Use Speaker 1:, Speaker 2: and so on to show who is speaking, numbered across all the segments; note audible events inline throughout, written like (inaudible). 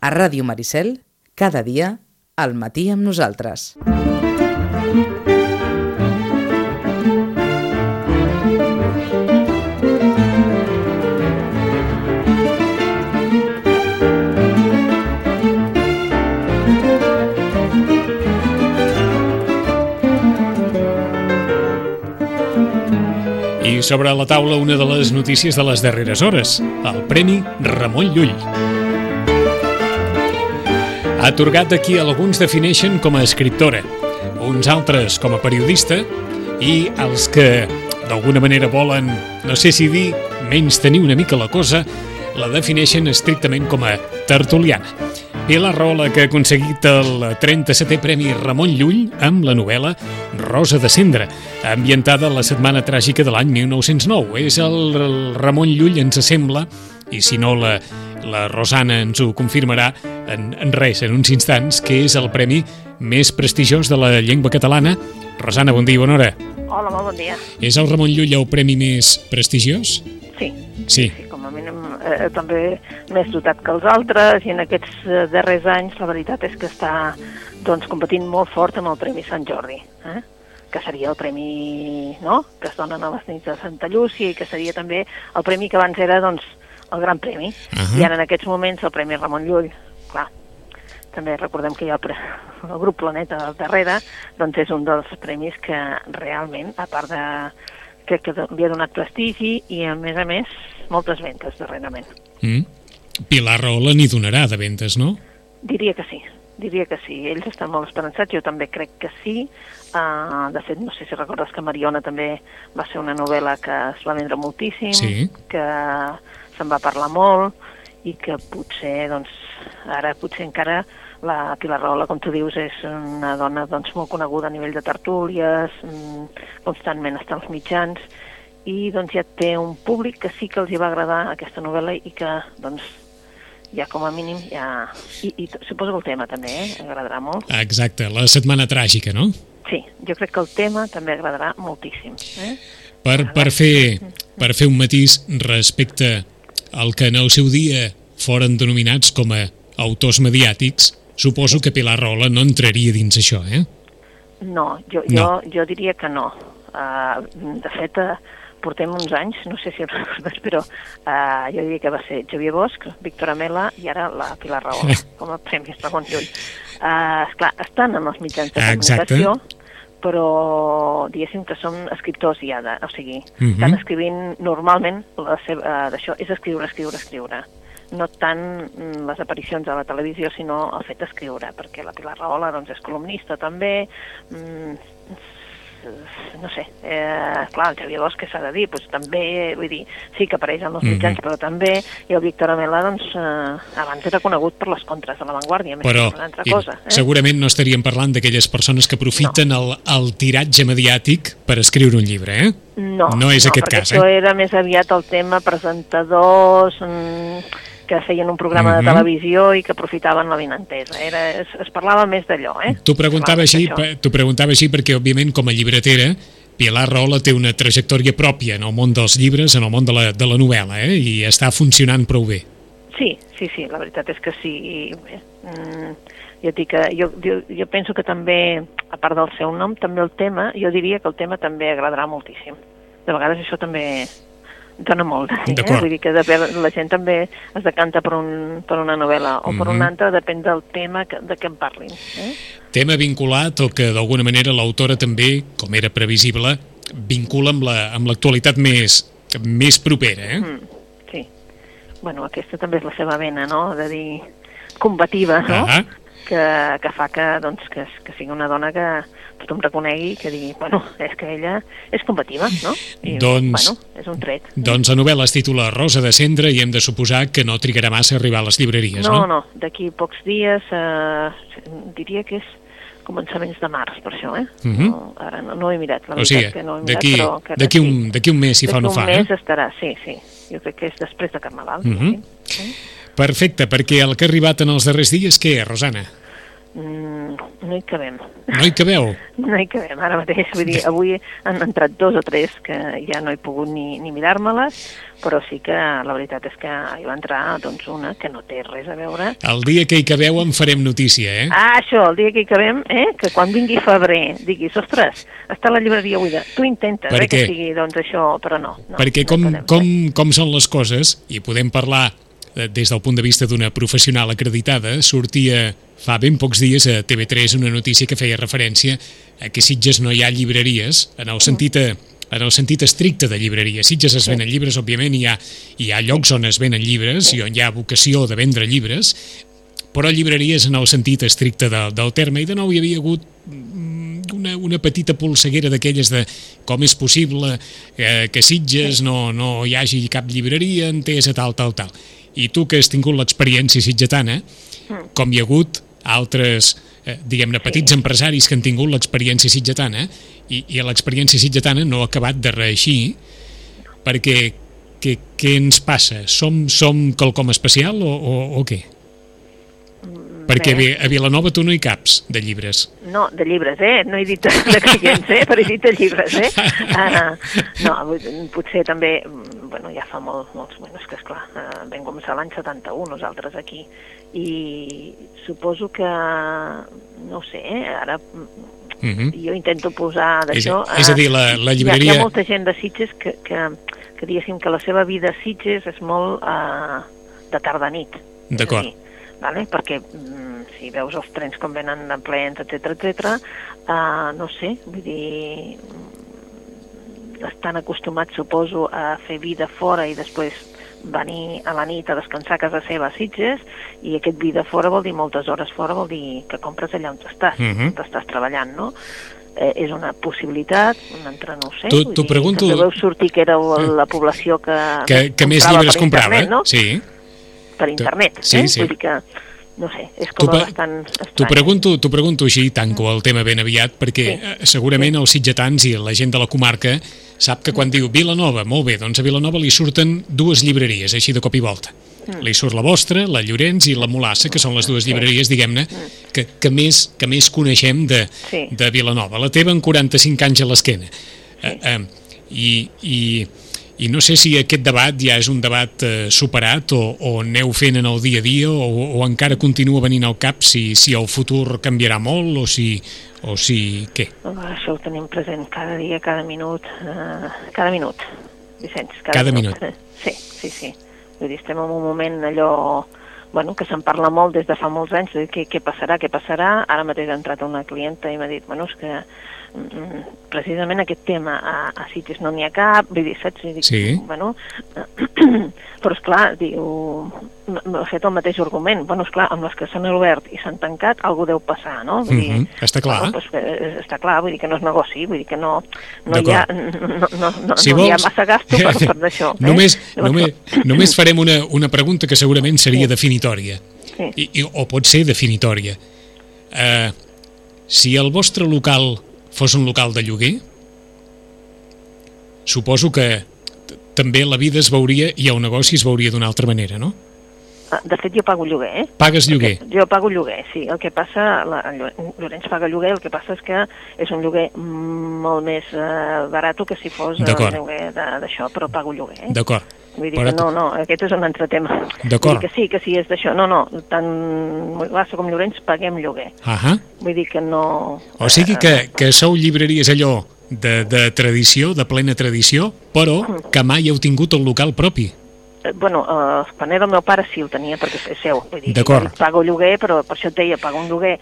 Speaker 1: A Ràdio Maricel, cada dia, al matí amb nosaltres.
Speaker 2: I sobre la taula una de les notícies de les darreres hores, el Premi Ramon Llull. Atorgat aquí alguns defineixen com a escriptora, uns altres com a periodista i els que d'alguna manera volen, no sé si dir, menys tenir una mica la cosa, la defineixen estrictament com a tertuliana. Pilar Rola, que ha aconseguit el 37è Premi Ramon Llull amb la novel·la Rosa de Cendra, ambientada a la setmana tràgica de l'any 1909. És el Ramon Llull, ens sembla, i si no la, la Rosana ens ho confirmarà en, en res, en uns instants, que és el premi més prestigiós de la llengua catalana. Rosana, bon dia, bona hora.
Speaker 3: Hola, molt bon dia.
Speaker 2: És el Ramon Llull el premi més prestigiós?
Speaker 3: Sí.
Speaker 2: Sí.
Speaker 3: sí com a mínim eh, també més dotat que els altres i en aquests eh, darrers anys la veritat és que està doncs, competint molt fort amb el Premi Sant Jordi, eh? que seria el premi no? que es donen a les nits de Santa Llúcia i que seria també el premi que abans era doncs, el Gran Premi.
Speaker 2: Uh -huh.
Speaker 3: I ara en aquests moments el Premi Ramon Llull, clar, també recordem que hi ha el, el grup Planeta al darrere, doncs és un dels premis que realment, a part de crec que li ha donat prestigi i a més a més moltes ventes darrerament.
Speaker 2: Mm. Pilar Rola n'hi donarà de ventes, no?
Speaker 3: Diria que sí, diria que sí. Ells estan molt esperançats, jo també crec que sí. Uh, de fet, no sé si recordes que Mariona també va ser una novel·la que es va vendre moltíssim,
Speaker 2: Sí.
Speaker 3: que se'n va parlar molt i que potser, doncs, ara potser encara la Pilar Rola, com tu dius, és una dona doncs, molt coneguda a nivell de tertúlies, mm, constantment està als mitjans, i doncs ja té un públic que sí que els hi va agradar aquesta novel·la i que doncs ja com a mínim ja... I, i suposo que el tema també, eh? Agradarà molt.
Speaker 2: Exacte, la setmana tràgica, no?
Speaker 3: Sí, jo crec que el tema també agradarà moltíssim. Eh?
Speaker 2: Per, per, fer, per fer un matís respecte al que en el seu dia foren denominats com a autors mediàtics, suposo que Pilar Rola no entraria dins això, eh?
Speaker 3: No, jo,
Speaker 2: No.
Speaker 3: jo, jo diria que no. Uh, de fet, uh, portem uns anys, no sé si recordes, però uh, jo diria que va ser Xavier Bosch, Víctor Amela i ara la Pilar Rahola, (laughs) com a Premis Ramon Llull. Uh, esclar, estan en els mitjans de
Speaker 2: Exacte.
Speaker 3: Però diguéssim que són escriptors ja, de, o sigui,
Speaker 2: Mhm.
Speaker 3: estan escrivint normalment la seva, uh, d'això, és escriure, escriure, escriure no tant mm, les aparicions a la televisió, sinó el fet d'escriure, perquè la Pilar Rahola doncs, és columnista també, mm, no sé, eh, clar, el Xavier Bosch, que s'ha de dir, doncs, també, vull dir, sí que apareix en els
Speaker 2: Mhm.
Speaker 3: mitjans, però també, i el Víctor Amela, doncs, eh, abans era conegut per les contres de l'avantguàrdia, més
Speaker 2: Però
Speaker 3: que una altra cosa. Eh?
Speaker 2: segurament no estaríem parlant d'aquelles persones que aprofiten el, el tiratge mediàtic per escriure un llibre, eh?
Speaker 3: No,
Speaker 2: No és
Speaker 3: no,
Speaker 2: aquest
Speaker 3: perquè
Speaker 2: cas,
Speaker 3: això
Speaker 2: eh?
Speaker 3: era més aviat el tema presentadors mm, que feien un programa
Speaker 2: Mhm.
Speaker 3: de televisió i que aprofitaven la vinentesa. Era, es, es parlava més d'allò, eh?
Speaker 2: T'ho preguntava, així, t'ho preguntava així perquè, òbviament, com a llibretera, Pilar Rola té una trajectòria pròpia en el món dels llibres, en el món de la, de la novel·la, eh? i està funcionant prou bé.
Speaker 3: Sí, sí, sí, la veritat és que sí. I, bé, mm, jo, dic que, jo, jo, jo penso que també, a part del seu nom, també el tema, jo diria que el tema també agradarà moltíssim. De vegades això també dona molt. Eh?
Speaker 2: D'acord.
Speaker 3: Vull dir que depèn, la gent també es decanta per, un, per una novel·la o per
Speaker 2: Mhm.
Speaker 3: una altra, depèn del tema que, de què en parlin. Eh?
Speaker 2: Tema vinculat o que d'alguna manera l'autora també, com era previsible, vincula amb la- amb l'actualitat la, més, més propera. Eh?
Speaker 3: Mm, sí. Bueno, aquesta també és la seva vena, no?, de dir combativa, no?,
Speaker 2: Ah.
Speaker 3: que, que fa que, doncs, que, que sigui una dona que tothom reconegui, que digui, bueno, és que ella és combativa, no? I,
Speaker 2: Doncs-
Speaker 3: bueno, és un tret.
Speaker 2: Doncs la novel·la es titula Rosa de Cendra i hem de suposar que no trigarà massa a arribar a les llibreries,
Speaker 3: No,
Speaker 2: no?
Speaker 3: no, d'aquí pocs dies, eh, diria que és començaments de març, per això, eh?
Speaker 2: Mhm.
Speaker 3: no, ara no, no he mirat, la
Speaker 2: O sigui,
Speaker 3: que no he mirat, però...
Speaker 2: d'aquí un, un mes, si fa no fa.
Speaker 3: D'aquí un mes
Speaker 2: Eh?
Speaker 3: estarà, sí, sí. Jo crec que és després de Carnaval.
Speaker 2: Mhm.
Speaker 3: sí.
Speaker 2: Perfecte, perquè el que ha arribat en els darrers dies, què és, Rosana?
Speaker 3: Mm, no hi cabem.
Speaker 2: No hi cabeu? (laughs)
Speaker 3: No hi cabem, ara mateix. Vull dir, avui han entrat dos o tres que ja no he pogut ni, ni mirar-me-les, però sí que la veritat és que hi va entrar doncs, una que no té res a veure.
Speaker 2: El dia que hi cabeu en farem notícia, eh?
Speaker 3: Ah, això, el dia que hi cabem, eh? que quan vingui febrer diguis, ostres, està la llibreria buida. Tu intentes eh, que sigui doncs, això, però no. no
Speaker 2: Perquè
Speaker 3: no
Speaker 2: com,
Speaker 3: podem
Speaker 2: com, com són les coses, i podem parlar des del punt de vista d'una professional acreditada, sortia fa ben pocs dies a TV3 una notícia que feia referència a que Sitges no hi ha llibreries, en el sentit, a, en el sentit estricte de llibreria. Sitges es venen llibres, òbviament, hi ha, hi ha llocs on es venen llibres i on hi ha vocació de vendre llibres, però llibreries en el sentit estricte de, del terme, i de nou hi havia hagut mm, una, una petita polseguera d'aquelles de com és possible eh, que Sitges no, no hi hagi cap llibreria entesa, tal, tal, tal. I tu que has tingut l'experiència sitgetana, com hi ha hagut altres, eh, diguem-ne, petits empresaris que han tingut l'experiència sitgetana i, i l'experiència sitgetana no ha acabat de reeixir perquè què, què ens passa? Som, som quelcom especial o, o, o què? Perquè
Speaker 3: Bé.
Speaker 2: a Vilanova tu no hi caps, de llibres.
Speaker 3: No, de llibres, eh? No he dit (laughs) de clients, eh? Però he dit de llibres, eh? Uh, no, potser també, bueno, ja fa molt, molts, bueno, és que esclar, uh, vam començar l'any 71 nosaltres aquí, i suposo que, no ho sé, eh? ara
Speaker 2: Uh -huh.
Speaker 3: jo intento posar
Speaker 2: És,
Speaker 3: d'això...
Speaker 2: és a
Speaker 3: eh,
Speaker 2: dir, la, la
Speaker 3: hi ha, hi
Speaker 2: llibreria...
Speaker 3: ha molta gent de Sitges que, que, que diguéssim que la seva vida a Sitges és molt uh, de tarda-nit. És a
Speaker 2: D'acord.
Speaker 3: Vale? Perquè mm, si veus els trens com venen de plens, etc etc, uh, no sé, vull dir, mm, estan acostumats, suposo, a fer vida fora i després venir a la nit a descansar a casa seva a Sitges i aquest vida fora vol dir moltes hores fora, vol dir que compres allà on estàs,
Speaker 2: Mhm.
Speaker 3: on estàs treballant, no? eh, és una possibilitat, un altre no ho sé.
Speaker 2: T'ho pregunto-
Speaker 3: També veu sortir que éreu la població que,
Speaker 2: que, que més llibres comprava,
Speaker 3: internet, no?
Speaker 2: sí.
Speaker 3: Per internet,
Speaker 2: Sí,
Speaker 3: eh?
Speaker 2: sí.
Speaker 3: Vull dir que, no sé, és com bastant estrany.
Speaker 2: pregunto, t'ho pregunto així, tanco el tema ben aviat, perquè
Speaker 3: Sí.
Speaker 2: eh, segurament els sitgetans i la gent de la comarca sap que quan diu Vilanova, molt bé, doncs a Vilanova li surten dues llibreries, així de cop i volta.
Speaker 3: Mm.
Speaker 2: Li surt la vostra, la Llorenç i la Molassa, que són les dues llibreries, diguem-ne, que, que, més, que més coneixem de,
Speaker 3: Mm. Sí.
Speaker 2: de Vilanova. La teva en 45 anys a l'esquena. Eh, eh, i, i, I no sé si aquest debat ja és un debat eh, superat o, o aneu fent en el dia a dia o, o encara continua venint al cap si, si el futur canviarà molt o si, o si què?
Speaker 3: Això ho tenim present cada dia, cada minut, eh, cada minut, Vicenç. Cada,
Speaker 2: Cada minut. (laughs)
Speaker 3: Sí, sí, sí. Vull dir, estem en un moment allò bueno, que se'n parla molt des de fa molts anys, de què, què passarà, què passarà. Ara mateix ha entrat una clienta i m'ha dit, bueno, és que precisament aquest tema a, a Sitges no n'hi ha cap, vull dir, saps? Dic,
Speaker 2: Sí.
Speaker 3: Bueno, (clears throat) però és clar, diu, m'ha fet el mateix argument. Bueno, és clar, amb les que s'han obert i s'han tancat, algú deu passar, no? Vull dir,
Speaker 2: Mhm, està clar.
Speaker 3: Bueno, doncs, eh, està clar, vull dir que no és negoci, vull dir que no, no, hi, ha, no, no, no,
Speaker 2: Si
Speaker 3: no hi ha
Speaker 2: vols-
Speaker 3: massa gasto per, per (laughs) d'això. Eh?
Speaker 2: Només,
Speaker 3: Llavors,
Speaker 2: només, (clears throat) només farem una, una pregunta que segurament seria definitòria,
Speaker 3: Sí.
Speaker 2: I, i, o pot ser definitòria. Uh, si el vostre local fos un local de lloguer, suposo que també la vida es veuria i el negoci es veuria d'una altra manera, no?
Speaker 3: Ah, De fet, jo pago lloguer, eh?
Speaker 2: Pagues lloguer.
Speaker 3: Jo pago lloguer, sí. El que passa, la, en Llo- Llorenç paga lloguer, el que passa és que és un lloguer molt més eh, barat que si fos eh,
Speaker 2: D'acord.
Speaker 3: un lloguer d'això, però pago lloguer. Eh?
Speaker 2: D'acord.
Speaker 3: Vull dir
Speaker 2: Però
Speaker 3: que no, no, aquest és un altre tema.
Speaker 2: D'acord.
Speaker 3: Que sí, que sí, és d'això. No, no, tant Molassa com Llorenç paguem lloguer.
Speaker 2: Ahà.
Speaker 3: Vull dir que no...
Speaker 2: O sigui que, que sou llibreries allò de, de tradició, de plena tradició, però que mai heu tingut el local propi.
Speaker 3: Eh, Bueno, eh, quan era el meu pare sí el tenia perquè és seu. Vull dir,
Speaker 2: D'acord.
Speaker 3: Pago lloguer, però per això et deia, pago un lloguer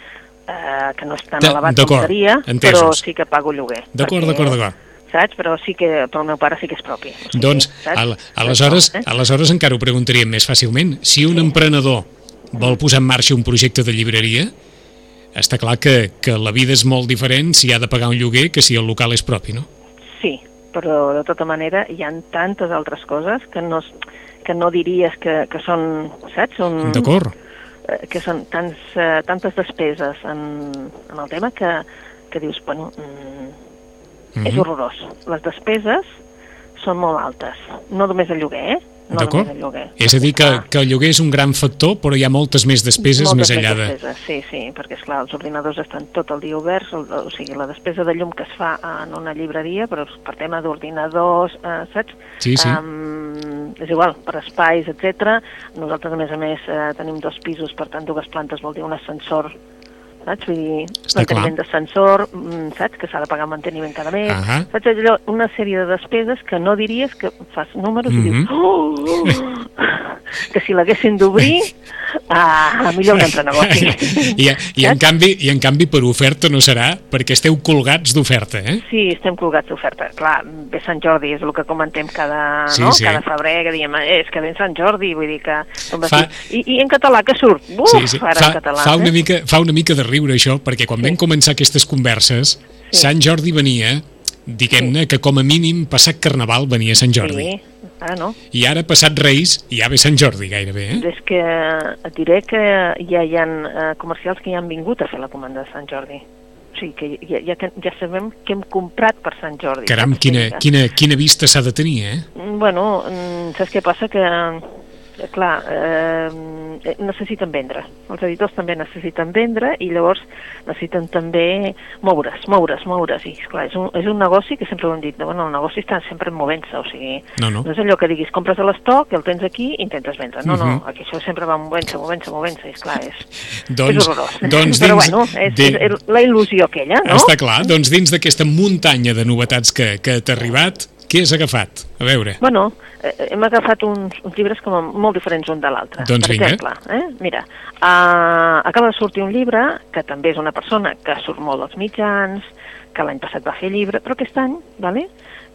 Speaker 3: eh, que no és tan elevat com seria,
Speaker 2: entesos.
Speaker 3: però sí que pago lloguer.
Speaker 2: D'acord,
Speaker 3: perquè,
Speaker 2: d'acord, d'acord.
Speaker 3: Saps? Però sí que pel meu pare sí que és propi. O sigui,
Speaker 2: Doncs, al, aleshores,
Speaker 3: eh?
Speaker 2: aleshores encara ho preguntaríem més fàcilment. Si un emprenedor vol posar en marxa un projecte de llibreria, està clar que, que la vida és molt diferent si ha de pagar un lloguer que si el local és propi, no?
Speaker 3: Sí, però de tota manera hi ha tantes altres coses que no, que no diries que, que són, saps? Són,
Speaker 2: D'acord?
Speaker 3: eh, que són tants, eh, tantes despeses en, en el tema que, que dius, bueno, mm, és
Speaker 2: Mhm.
Speaker 3: horrorós. Les despeses són molt altes. No només el lloguer, eh? no
Speaker 2: D'acord.
Speaker 3: només el lloguer.
Speaker 2: És a dir, que, que el lloguer és un gran factor, però hi ha moltes més despeses
Speaker 3: moltes
Speaker 2: més enllà de...
Speaker 3: despeses, Sí, sí, perquè, és clar els ordinadors estan tot el dia oberts, el, o sigui, la despesa de llum que es fa en una llibreria, però per tema d'ordinadors, eh, saps?
Speaker 2: Sí, sí.
Speaker 3: Um, és igual, per espais, etc. Nosaltres, a més a més, eh, tenim dos pisos, per tant, dues plantes vol dir un ascensor saps? Vull dir,
Speaker 2: Està
Speaker 3: manteniment d'ascensor, mm, saps? Que s'ha de pagar manteniment cada mes.
Speaker 2: Ahà.
Speaker 3: Saps allò? Una sèrie de despeses que no diries que fas números
Speaker 2: Mhm.
Speaker 3: i dius oh, oh, (laughs) que si l'haguessin d'obrir, ah, millor un altre negoci.
Speaker 2: I, i, en canvi, I en canvi per oferta no serà, perquè esteu colgats d'oferta, eh?
Speaker 3: Sí, estem colgats d'oferta. Clar, ve Sant Jordi, és el que comentem cada,
Speaker 2: Sí,
Speaker 3: no?
Speaker 2: sí.
Speaker 3: cada febrer, que diem, eh, és que ve Sant Jordi, vull dir que...
Speaker 2: Fa-.
Speaker 3: I, I en català que surt? Uf,
Speaker 2: sí, sí.
Speaker 3: ara
Speaker 2: Fa,
Speaker 3: en català.
Speaker 2: fa, una
Speaker 3: eh?
Speaker 2: mica, fa una mica de riure això, perquè quan
Speaker 3: Sí.
Speaker 2: vam començar aquestes converses,
Speaker 3: Sí.
Speaker 2: Sant Jordi venia, diguem-ne que com a mínim passat Carnaval venia Sant Jordi.
Speaker 3: Sí, ara no.
Speaker 2: I ara passat Reis ja ve Sant Jordi gairebé, eh?
Speaker 3: És que et diré que ja hi ha eh, comercials que ja han vingut a fer la comanda de Sant Jordi. O sigui, que ja, ja, ja sabem què hem comprat per Sant Jordi.
Speaker 2: Caram, quina, quina, quina vista s'ha de tenir, eh?
Speaker 3: Mm, Bueno, mm, saps què passa? Que, clar, eh, eh, necessiten vendre. Els editors també necessiten vendre i llavors necessiten també moure's, moure's, moure's. I, esclar, és un, és un negoci que sempre ho hem dit, no? bueno, el negoci està sempre movent-se, o sigui,
Speaker 2: No, no.
Speaker 3: no és allò que diguis, compres a l'estoc, el tens aquí i intentes vendre. No,
Speaker 2: Mhm.
Speaker 3: no, aquí això sempre va movent-se, movent-se, movent-se, i esclar, (laughs) és,
Speaker 2: Doncs,
Speaker 3: és horrorós.
Speaker 2: doncs
Speaker 3: Però
Speaker 2: dins
Speaker 3: bueno, és,
Speaker 2: de-
Speaker 3: és la il·lusió aquella, no?
Speaker 2: Està clar, doncs dins d'aquesta muntanya de novetats que, que t'ha arribat, què has agafat? A veure.
Speaker 3: Bueno, eh, hem agafat uns, uns llibres com molt diferents un de l'altre.
Speaker 2: Doncs
Speaker 3: per
Speaker 2: vinga.
Speaker 3: exemple, eh? mira, uh, acaba de sortir un llibre que també és una persona que surt molt als mitjans, que l'any passat va fer llibre, però aquest any, vale?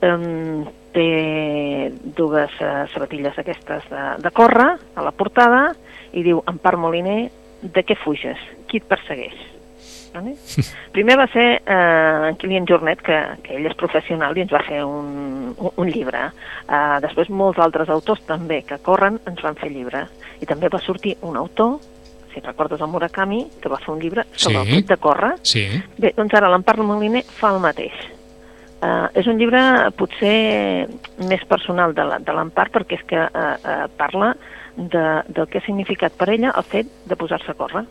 Speaker 3: um, té dues uh, sabatilles aquestes de, de córrer a la portada i diu, Empar Moliner, de què fuges? Qui et persegueix? Vale? Primer va ser eh, en Kilian Jornet, que, que ell és professional i ens va fer un, un, un llibre. Eh, després molts altres autors també que corren ens van fer llibres. I també va sortir un autor, si recordes el Murakami, que va fer un llibre sobre
Speaker 2: Sí.
Speaker 3: el fet de córrer.
Speaker 2: Sí,
Speaker 3: Bé, doncs ara l'Empar Moliner fa el mateix. Uh, és un llibre potser més personal de l'Empar perquè és que uh, uh, parla de, del que ha significat per ella el fet de posar-se a córrer.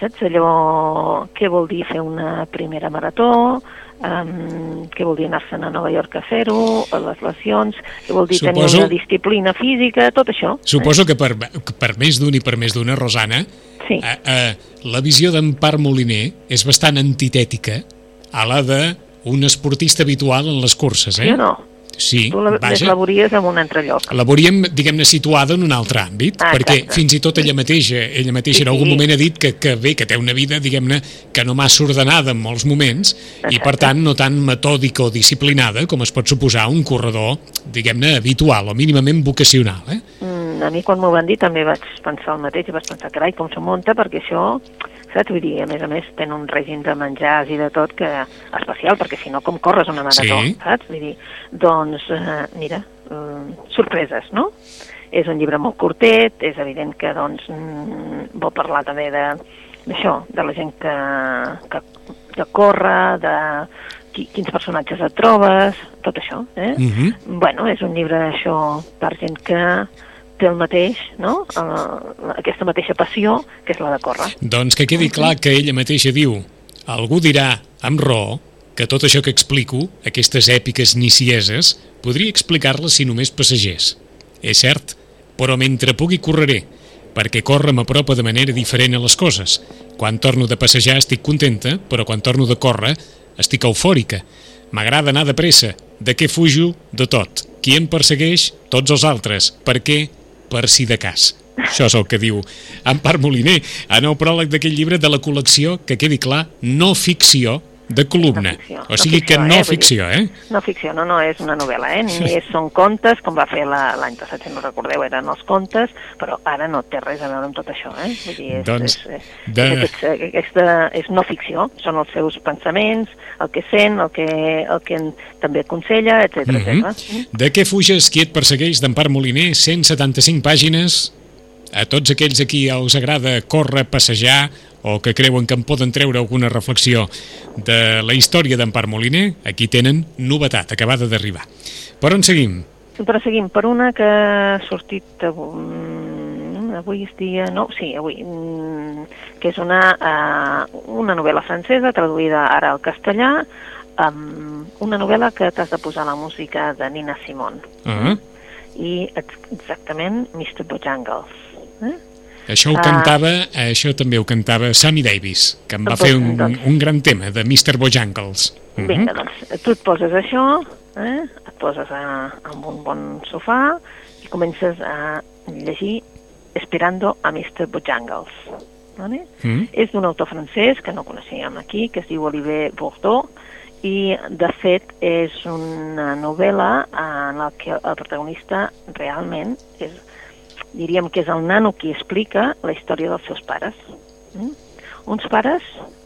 Speaker 3: Saps allò, què vol dir fer una primera marató, um, què vol dir anar-se'n a Nova York a fer-ho, a les lesions, què vol dir
Speaker 2: Suposo-
Speaker 3: tenir una disciplina física, tot això.
Speaker 2: suposo que per, per més d'un i per més d'una, Rosana,
Speaker 3: Sí.
Speaker 2: eh, eh, la visió d'Empar Moliner és bastant antitètica a la d'un esportista habitual en les curses, eh?
Speaker 3: Sí o no?
Speaker 2: Sí,
Speaker 3: Tu la,
Speaker 2: vaja.
Speaker 3: deslabories en un altre lloc.
Speaker 2: La veuríem, diguem-ne, situada en un altre àmbit,
Speaker 3: Ah,
Speaker 2: perquè
Speaker 3: exacte.
Speaker 2: fins i tot ella mateixa, ella mateixa
Speaker 3: Sí,
Speaker 2: en algun
Speaker 3: sí.
Speaker 2: moment ha dit que, que bé, que té una vida, diguem-ne, que no massa ordenada en molts moments, i per
Speaker 3: Exacte.
Speaker 2: tant no tan metòdica o disciplinada com es pot suposar un corredor, diguem-ne, habitual o mínimament vocacional, eh?
Speaker 3: Mm, a mi quan m'ho van dir també vaig pensar el mateix i vaig pensar, carai, com s'ho munta, perquè això, saps? Vull dir, a més a més, ten un règim de menjars i de tot que especial, perquè si no, com corres una marató,
Speaker 2: Sí.
Speaker 3: saps? Vull dir, doncs, eh, mira, mm, sorpreses, no? És un llibre molt curtet, és evident que, doncs, mm, vol parlar també de d'això, de la gent que, que, que corre, de qui, quins personatges et trobes, tot això, eh?
Speaker 2: Mhm.
Speaker 3: Bueno, és un llibre això per gent que té el mateix, no? Uh, aquesta mateixa passió que és la de córrer.
Speaker 2: Doncs que quedi clar que ella mateixa diu algú dirà, amb raó, que tot això que explico, aquestes èpiques nicieses, podria explicar-les si només passegers. És cert, però mentre pugui correré, perquè córrer m'apropa de manera diferent a les coses. Quan torno de passejar estic contenta, però quan torno de córrer estic eufòrica. M'agrada anar de pressa. De què fujo? De tot. Qui em persegueix? Tots els altres. Per què? Per si de cas. Això és el que diu Empar Moliner en el pròleg d'aquest llibre de la col·lecció, que quedi clar, no ficció de columna.
Speaker 3: No
Speaker 2: o sigui
Speaker 3: no
Speaker 2: que
Speaker 3: ficció,
Speaker 2: no
Speaker 3: eh?
Speaker 2: Ficció, eh?
Speaker 3: No ficció, no, no és una novel·la, eh? Ni és, són contes, com va fer la- l'any passat, si no recordeu, eren els contes, però ara no té res a veure amb tot això, eh? Vull dir, és,
Speaker 2: Doncs,
Speaker 3: és, és,
Speaker 2: de-
Speaker 3: és, és, aquesta, és no ficció, són els seus pensaments, el que sent, el que, el que en, també aconsella, etc
Speaker 2: Mhm.
Speaker 3: etc.
Speaker 2: De què fuges qui et persegueix d'Empar Moliner? 175 pàgines. A tots aquells a qui els agrada córrer, passejar o que creuen que en poden treure alguna reflexió de la història d'Empar Moliner, aquí tenen novetat acabada d'arribar. Per on seguim?
Speaker 3: però seguim per una que ha sortit avui, mm, avui és dia... No, sí, avui, mm, que és una, uh, una novel·la francesa traduïda ara al castellà, una novel·la que t'has de posar la música de Nina Simone.
Speaker 2: Uh -huh.
Speaker 3: I ex- exactament Mr. Bojangles. Eh?
Speaker 2: Això ho
Speaker 3: Ah.
Speaker 2: cantava, això també ho cantava Sammy Davis, que em va fer un,
Speaker 3: doncs.
Speaker 2: un gran tema de Mr. Bojangles. Mhm.
Speaker 3: Vinga, doncs, tu et poses això, eh? et poses a, en un bon sofà i comences a llegir Esperando a Mr. Bojangles. Vale?
Speaker 2: Mhm.
Speaker 3: És d'un autor francès que no coneixíem aquí, que es diu Olivier Bourdeau, i de fet és una novel·la en la que el protagonista realment és, diríem que és el nano qui explica la història dels seus pares. Mm? Uns pares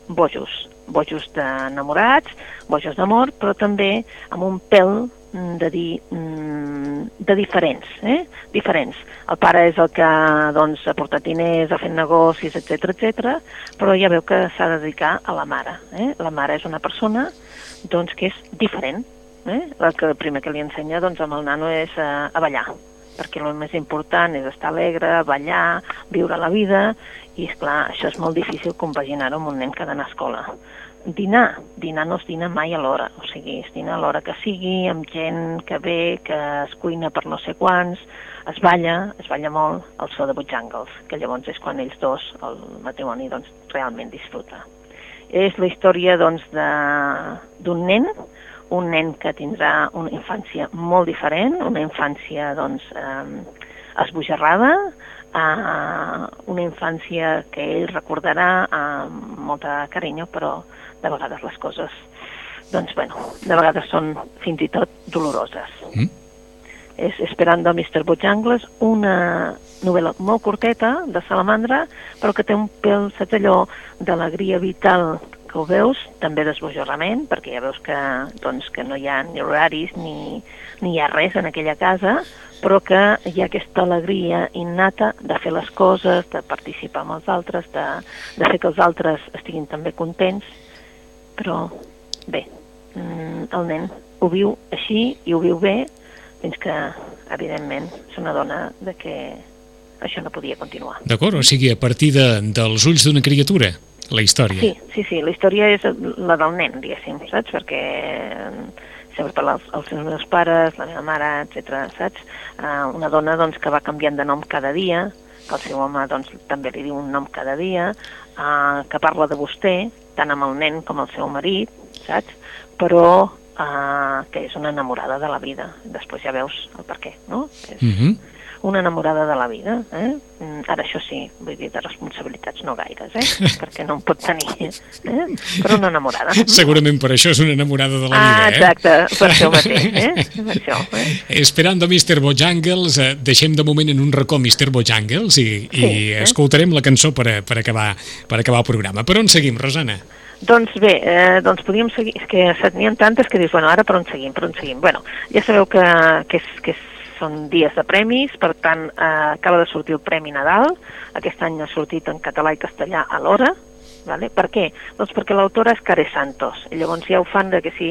Speaker 3: bojos, bojos d'enamorats, bojos d'amor, però també amb un pèl mm, de dir mm, de diferents, eh? diferents. El pare és el que doncs, ha portat diners, ha fet negocis, etc etc, però ja veu que s'ha de dedicar a la mare. Eh? La mare és una persona doncs, que és diferent. Eh? El que primer que li ensenya doncs, amb el nano és a, a ballar, perquè el més important és estar alegre, ballar, viure la vida, i és clar, això és molt difícil compaginar-ho amb un nen que ha d'anar a escola. Dinar, dinar no es dina mai a l'hora, o sigui, es dina a l'hora que sigui, amb gent que ve, que es cuina per no sé quants, es balla, es balla molt el so de Bojangles, que llavors és quan ells dos, el matrimoni, doncs, realment disfruta. És la història, doncs, d'un nen, un nen que tindrà una infància molt diferent, una infància, doncs, eh, esbojarrada, eh, una infància que ell recordarà amb molta carinyo, però de vegades les coses, doncs, bueno, de vegades són fins i tot doloroses.
Speaker 2: Mm.
Speaker 3: És Esperando a Mr. Bojangles, una novel·la molt curteta, de salamandra, però que té un pèl, saps allò, d'alegria vital que ho veus, també d'esbojorrament, perquè ja veus que, doncs, que no hi ha ni horaris ni, ni hi ha res en aquella casa, però que hi ha aquesta alegria innata de fer les coses, de participar amb els altres, de, de fer que els altres estiguin també contents, però bé, mm, el nen ho viu així i ho viu bé, fins que, evidentment, s'adona de que això no podia continuar.
Speaker 2: D'acord, o sigui, a partir de, dels ulls d'una criatura, la història.
Speaker 3: Sí, sí, sí, la història és la del nen, diguéssim, saps? Perquè eh, parla els, els meus pares, la meva mare, etc. saps? Uh, una dona doncs, que va canviant de nom cada dia, que el seu home doncs, també li diu un nom cada dia, uh, que parla de vostè, tant amb el nen com el seu marit, saps? Però uh, que és una enamorada de la vida. Després ja veus el per què, no? És
Speaker 2: Mhm.
Speaker 3: Una enamorada de la vida. Eh? Mm, Ara això sí, vull dir, de responsabilitats no gaires, eh? (laughs) perquè no en pot tenir, eh? però una enamorada.
Speaker 2: Segurament per això és una enamorada de la
Speaker 3: Ah,
Speaker 2: vida, eh?
Speaker 3: exacte, per això mateix, eh? (laughs) Per això, eh?
Speaker 2: Esperando Mr. Bojangles, eh, deixem de moment en un racó Mr. Bojangles i, i
Speaker 3: Sí, eh?
Speaker 2: escoltarem la cançó per, a- per, acabar, per acabar el programa. Per on seguim, Rosana?
Speaker 3: Doncs bé, eh, doncs podríem seguir, és que se n'hi ha tantes que dius, bueno, ara per on seguim, per on seguim? Bueno, ja sabeu que, que, és, que és, són dies de premis, per tant, eh, acaba de sortir el Premi Nadal, aquest any ha sortit en català i castellà alhora, Vale? Per què? Doncs perquè l'autora és Care Santos. I llavors ja ho fan de que si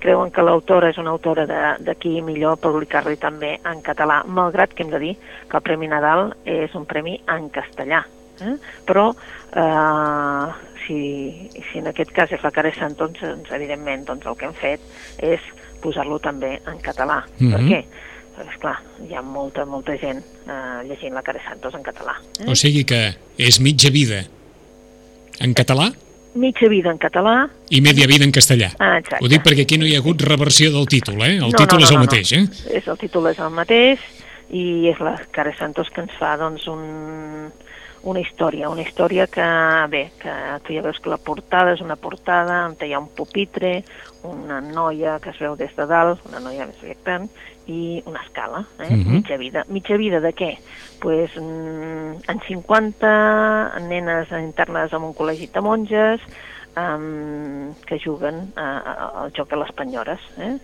Speaker 3: creuen que l'autora és una autora de- d'aquí, millor publicar-li també en català, malgrat que hem de dir que el Premi Nadal és un premi en castellà. Eh? Però eh, si, si en aquest cas és la Care Santos, doncs, evidentment doncs, el que hem fet és posar-lo també en català.
Speaker 2: Mhm.
Speaker 3: Per què? Perquè, esclar, hi ha molta, molta gent eh, llegint la Care Santos en català. Eh?
Speaker 2: O sigui que és mitja vida en català
Speaker 3: Mitja vida en català,
Speaker 2: i media vida en castellà.
Speaker 3: Ah, exacte.
Speaker 2: Ho dic perquè aquí no hi ha hagut reversió del títol, eh? El
Speaker 3: No,
Speaker 2: títol
Speaker 3: no,
Speaker 2: és
Speaker 3: no,
Speaker 2: el
Speaker 3: no,
Speaker 2: mateix,
Speaker 3: no.
Speaker 2: eh?
Speaker 3: És, el títol és el mateix i és la Cara Santos que ens fa doncs, un, una història, una història que, bé, que tu ja veus que la portada és una portada on hi ha un pupitre, una noia que es veu des de dalt, una noia més gran, i una escala, eh?
Speaker 2: Mhm.
Speaker 3: mitja vida. Mitja vida de què? Pues, mm, en 50 nenes internes en un col·legi de monges um, que juguen a, a, al joc de les penyores. Eh?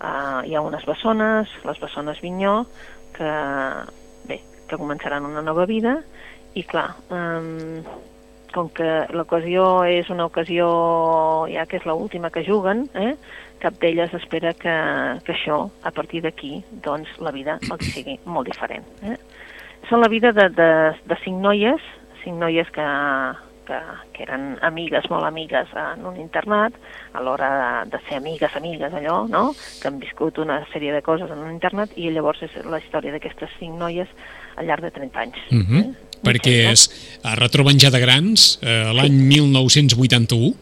Speaker 3: Uh, hi ha unes bessones, les bessones Vinyó, que, bé, que començaran una nova vida i clar, um, com que l'ocasió és una ocasió ja que és l'última que juguen, eh? cap d'elles espera que, que això, a partir d'aquí, doncs la vida els sigui molt diferent. Eh? Són la vida de, de, de cinc noies, cinc noies que, que, que eren amigues, molt amigues en un internat, a l'hora de, de ser amigues, amigues, allò, no?, que han viscut una sèrie de coses en un internat, i llavors és la història d'aquestes cinc noies al llarg de 30 anys.
Speaker 2: Uh -huh. eh? Perquè es retroben ja de grans eh, l'any 1981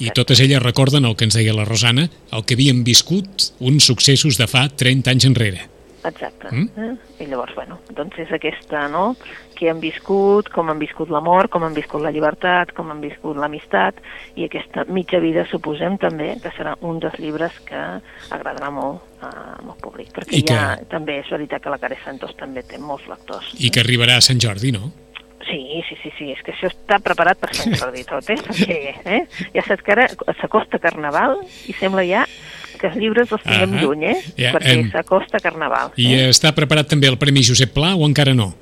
Speaker 2: i totes elles recorden el que ens deia la Rosana, el que havien viscut uns successos de fa 30 anys enrere.
Speaker 3: Exacte. Mm? Eh? I llavors, bueno, doncs és aquesta, no?, que han viscut, com han viscut l'amor, com han viscut la llibertat, com han viscut l'amistat, i aquesta mitja vida, suposem també, que serà un dels llibres que agradarà molt al públic, perquè
Speaker 2: I que...
Speaker 3: ja també és veritat que la Care Santos també té molts lectors.
Speaker 2: I que arribarà a Sant Jordi, no?
Speaker 3: Sí, sí, sí, sí, és que això està preparat per Sant Jordi tot, eh? Perquè, eh? Ja saps que ara s'acosta Carnaval i sembla ja els llibres els tinguem
Speaker 2: Ah,
Speaker 3: lluny, eh?
Speaker 2: ja,
Speaker 3: Perquè
Speaker 2: em-
Speaker 3: s'acosta Carnaval.
Speaker 2: I
Speaker 3: eh?
Speaker 2: està preparat també el Premi Josep Pla o encara no?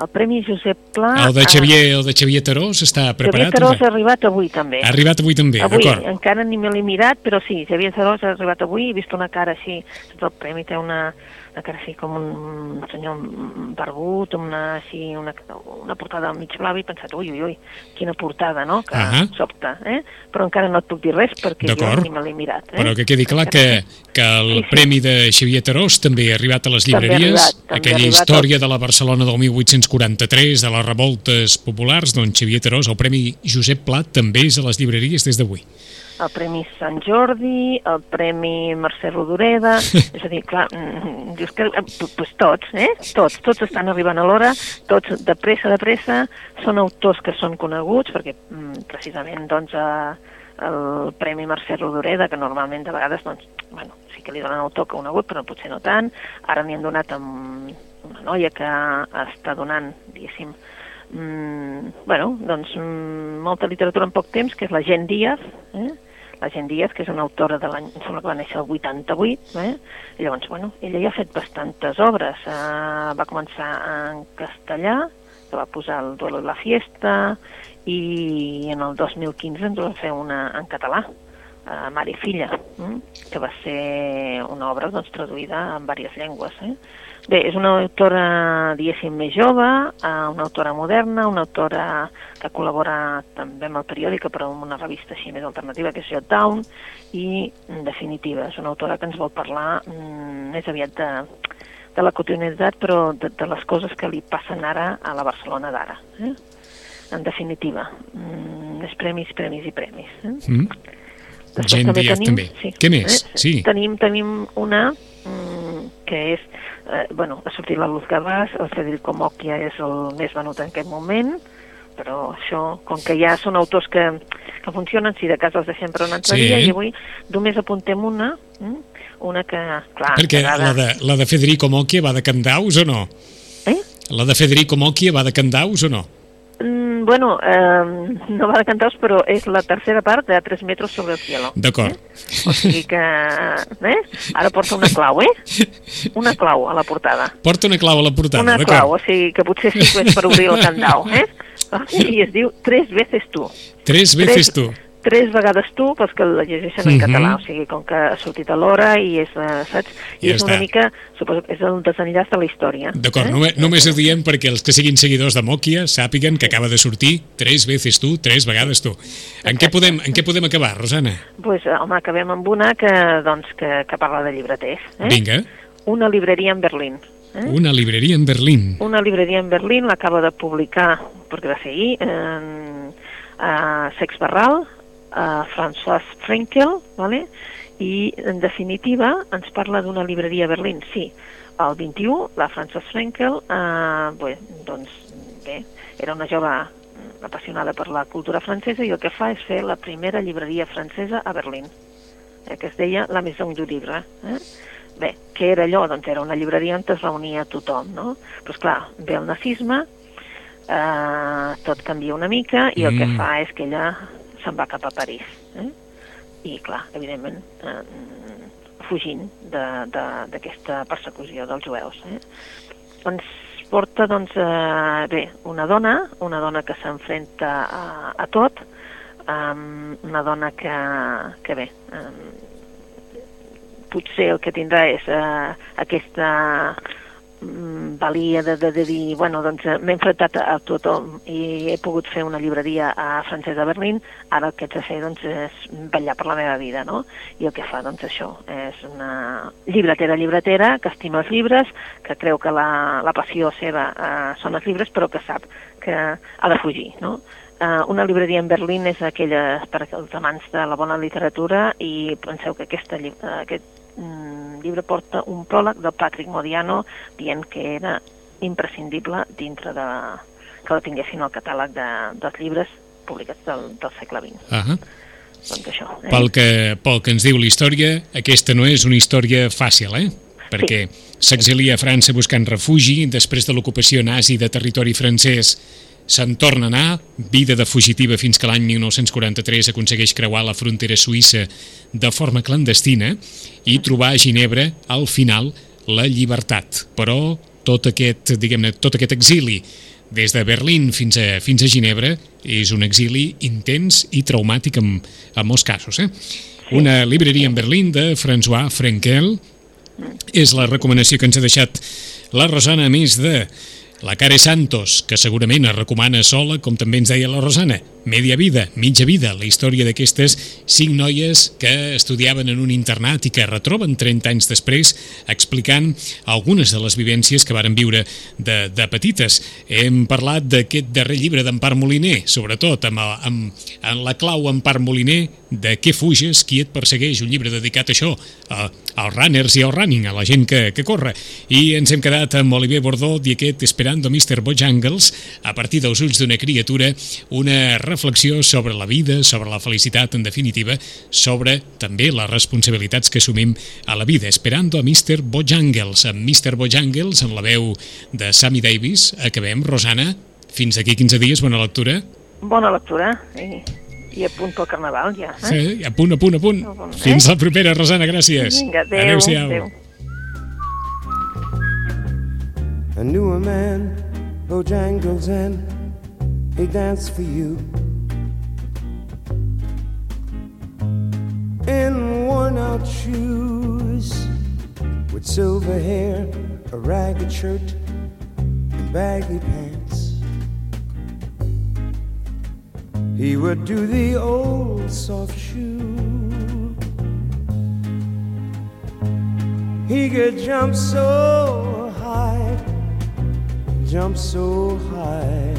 Speaker 3: El Premi Josep Pla...
Speaker 2: El de
Speaker 3: ah,
Speaker 2: Xavier, el de Xavier Tarós està
Speaker 3: Xavier
Speaker 2: preparat?
Speaker 3: Tarós ha arribat avui, també.
Speaker 2: Ha arribat avui també,
Speaker 3: Avui,
Speaker 2: d'acord.
Speaker 3: encara ni me l'he mirat, però sí, Xavier Tarós ha arribat avui, he vist una cara així, el premi té una, una cara així com un senyor barbut, una, així, una, una portada mig blava i he pensat, ui, ui, ui, quina portada, no?, que
Speaker 2: Ahà.
Speaker 3: sobta, eh? Però encara no et puc dir res perquè jo ni me l'he mirat, eh?
Speaker 2: Però que quedi clar que, que el
Speaker 3: Sí, sí.
Speaker 2: Premi de Xavier Tarós també ha arribat a les
Speaker 3: També
Speaker 2: llibreries,
Speaker 3: arribat, també
Speaker 2: aquella
Speaker 3: arribat
Speaker 2: història de la Barcelona del 1843, de les revoltes populars, doncs Xavier Tarós, el Premi Josep Pla també és a les llibreries des d'avui.
Speaker 3: El Premi Sant Jordi, el Premi Mercè Rodoreda, (laughs) és a dir, clar, mm, dius que, eh, pues tots, eh? Tots, tots estan arribant a l'hora, tots de pressa, de pressa, són autors que són coneguts, perquè mm, precisament, doncs, eh, el Premi Mercè Rodoreda, que normalment de vegades, doncs, bueno, sí que li donen autor conegut, però potser no tant, ara n'hi han donat amb una noia que està donant, diguéssim, mm, bueno, doncs mm, molta literatura en poc temps, que és la Gent Díaz, eh? La Gent Díaz, que és una autora de l'any, em sembla que va néixer el 88, eh? Llavors, bueno, ella ja ha fet bastantes obres, eh, va començar en castellà, que va posar el duelo i la fiesta, i en el 2015 ens va fer una en català, eh, Mare i filla, mm? que va ser una obra doncs, traduïda en diverses llengües. Eh? Bé, és una autora, diguéssim, més jove, eh, una autora moderna, una autora que col·labora també amb el periòdic, però amb una revista així més alternativa, que és Jot Down, i, en definitiva, és una autora que ens vol parlar mm, més aviat de, de la quotidianitat, però de, de les coses que li passen ara a la Barcelona d'ara. Eh? En definitiva, mm, és premis, premis i premis. Eh?
Speaker 2: Mm?
Speaker 3: Després
Speaker 2: Gent Díaz també. Què més?
Speaker 3: Eh?
Speaker 2: Sí.
Speaker 3: Tenim, tenim una mm, que és, eh, bueno, ha sortit la Luz Gavàs, el Federico Mocchia és el més venut en aquest moment, però això, com que ja són autors que, que funcionen, si de cas els deixem per un altre
Speaker 2: Sí.
Speaker 3: dia, i avui només apuntem una, mm, una que, clar,
Speaker 2: Perquè
Speaker 3: que
Speaker 2: la de, la de Federico Mocchia va de Candaus o no?
Speaker 3: Eh?
Speaker 2: La de Federico Mocchia va de Candaus o no?
Speaker 3: Bueno, eh, no va de cantaus, però és la tercera part de 3 metres sobre el cielo.
Speaker 2: D'acord.
Speaker 3: O sigui que... Eh? Ara porta una clau, eh? Una clau a la portada.
Speaker 2: Porta una clau a la portada,
Speaker 3: Una clau, o
Speaker 2: d'acord?
Speaker 3: sigui que potser sí que és per obrir el candau, eh? I es diu Tres veces tu.
Speaker 2: Tres veces tu.
Speaker 3: Tres vegades tu, pels que la llegeixen en
Speaker 2: Mhm.
Speaker 3: català, o sigui, com que ha sortit a l'hora i és, eh, saps? I
Speaker 2: Ja
Speaker 3: és una
Speaker 2: està.
Speaker 3: mica, suposo que és el desenllaç de la història.
Speaker 2: D'acord,
Speaker 3: eh?
Speaker 2: només, només ho diem perquè els que siguin seguidors de Mocchia sàpiguen que acaba de sortir tres veces tu, tres vegades tu. En què podem, en què podem acabar, Rosana?
Speaker 3: pues, eh, home, acabem amb una que, doncs, que, que parla de llibreters. Eh?
Speaker 2: Vinga,
Speaker 3: Una libreria en Berlín. Eh?
Speaker 2: una libreria en Berlín.
Speaker 3: Una libreria en Berlín l'acaba de publicar, perquè va ser ahir, en, a Sex Barral, a François Frenkel, ¿vale? i en definitiva ens parla d'una libreria a Berlín. Sí, el 21, la François Frenkel, eh, bé, doncs, bé, era una jove apassionada per la cultura francesa i el que fa és fer la primera llibreria francesa a Berlín, eh, que es deia La Maison du Livre. Eh? Bé, què era allò? Doncs era una llibreria on es reunia tothom, no? Però, esclar, ve el nazisme, eh, tot canvia una mica i el que
Speaker 2: Mm.
Speaker 3: fa és que ella se'n va cap a París. Eh? I, clar, evidentment, eh, fugint de- de- d'aquesta persecució dels jueus. Eh? Doncs porta, doncs, eh, bé, una dona, una dona que s'enfrenta a, a tot, um, una dona que, que bé, um, potser el que tindrà és uh, aquesta valia de, de, de dir, bueno, doncs eh, m'he enfrontat a tothom i he pogut fer una llibreria a Francesc de Berlín, ara el que haig de fer doncs, és vetllar per la meva vida, no? I el que fa, doncs, això, és una llibretera llibretera que estima els llibres, que creu que la, la passió seva eh, són els llibres, però que sap que ha de fugir, no? Uh, una llibreria en Berlín és aquella per als amants de la bona literatura i penseu que aquesta, aquest mm, llibre porta un pròleg de Patrick Modiano dient que era imprescindible dintre de que la tinguessin al catàleg de, dels llibres publicats del, del segle XX.
Speaker 2: Uh -huh.
Speaker 3: Doncs això. Eh?
Speaker 2: Pel, que, pel que ens diu la història, aquesta no és una història fàcil, eh? perquè s'exilia a França buscant refugi després de l'ocupació nazi de territori francès se'n torna a anar, vida de fugitiva fins que l'any 1943 aconsegueix creuar la frontera suïssa de forma clandestina i trobar a Ginebra, al final, la llibertat. Però tot aquest, diguem-ne, tot aquest exili des de Berlín fins a, fins a Ginebra és un exili intens i traumàtic en, en molts casos. Eh? Una libreria en Berlín de François Frenkel és la recomanació que ens ha deixat la Rosana, a més de la Care Santos, que segurament es recomana sola, com també ens deia la Rosana. Media vida, mitja vida, la història d'aquestes cinc noies que estudiaven en un internat i que retroben 30 anys després explicant algunes de les vivències que varen viure de, de petites. Hem parlat d'aquest darrer llibre d'Empar Moliner, sobretot amb, amb, amb la clau Empar Moliner, de què fuges, qui et persegueix, un llibre dedicat a això, a, als runners i al running, a la gent que, que corre. I ens hem quedat amb Oliver Bordó i aquest Esperando Mr. Bojangles, a partir dels ulls d'una criatura, una reflexió sobre la vida, sobre la felicitat, en definitiva, sobre també les responsabilitats que assumim a la vida. Esperando a Mr. Bojangles, amb Mr. Bojangles, amb la veu de Sammy Davis. Acabem, Rosana. Fins aquí 15 dies, bona lectura.
Speaker 3: Bona lectura. I, i a punt pel carnaval, ja. Eh?
Speaker 2: Sí, a punt, a punt, a punt.
Speaker 3: No, bon, eh?
Speaker 2: Fins la propera, Rosana, gràcies.
Speaker 3: Vinga, adéu.
Speaker 2: Adéu-siau.
Speaker 3: adéu.
Speaker 4: I knew a man, Bojangles, and he danced for you. In worn out shoes, with silver hair, a ragged shirt, and baggy pants. He would do the old soft shoe. He could jump so high, jump so high,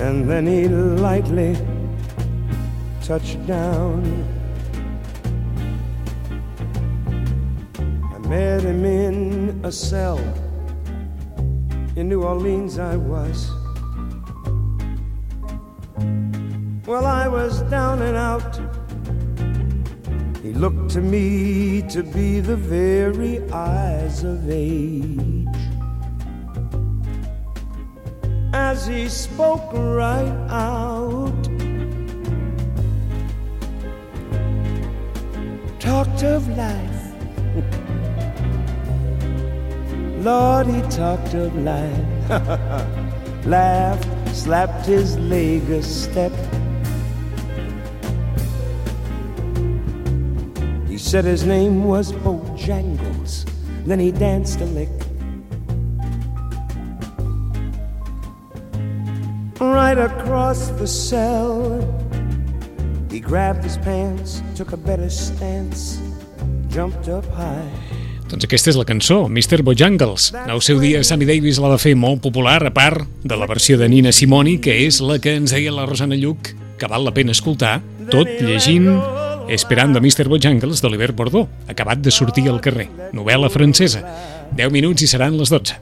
Speaker 4: and then he'd lightly touch down. I met him in a cell in New Orleans. I was. Well, I was down and out. He looked to me to be the very eyes of age. As he spoke right out, of life. (laughs) Lord, he talked of life. (laughs) Laughed, slapped his leg a step. He said his name was Bojangles. Then he danced a lick. Right across the cell. He grabbed his pants, took a better stance.
Speaker 2: Doncs aquesta és la cançó, Mr. Bojangles. El seu dia Sammy Davis la va fer molt popular, a part de la versió de Nina Simoni, que és la que ens deia la Rosana Lluc, que val la pena escoltar, tot llegint Esperando a Mr. Bojangles d'Oliver Bordó, acabat de sortir al carrer. Novel·la francesa. 10 minuts i seran les 12.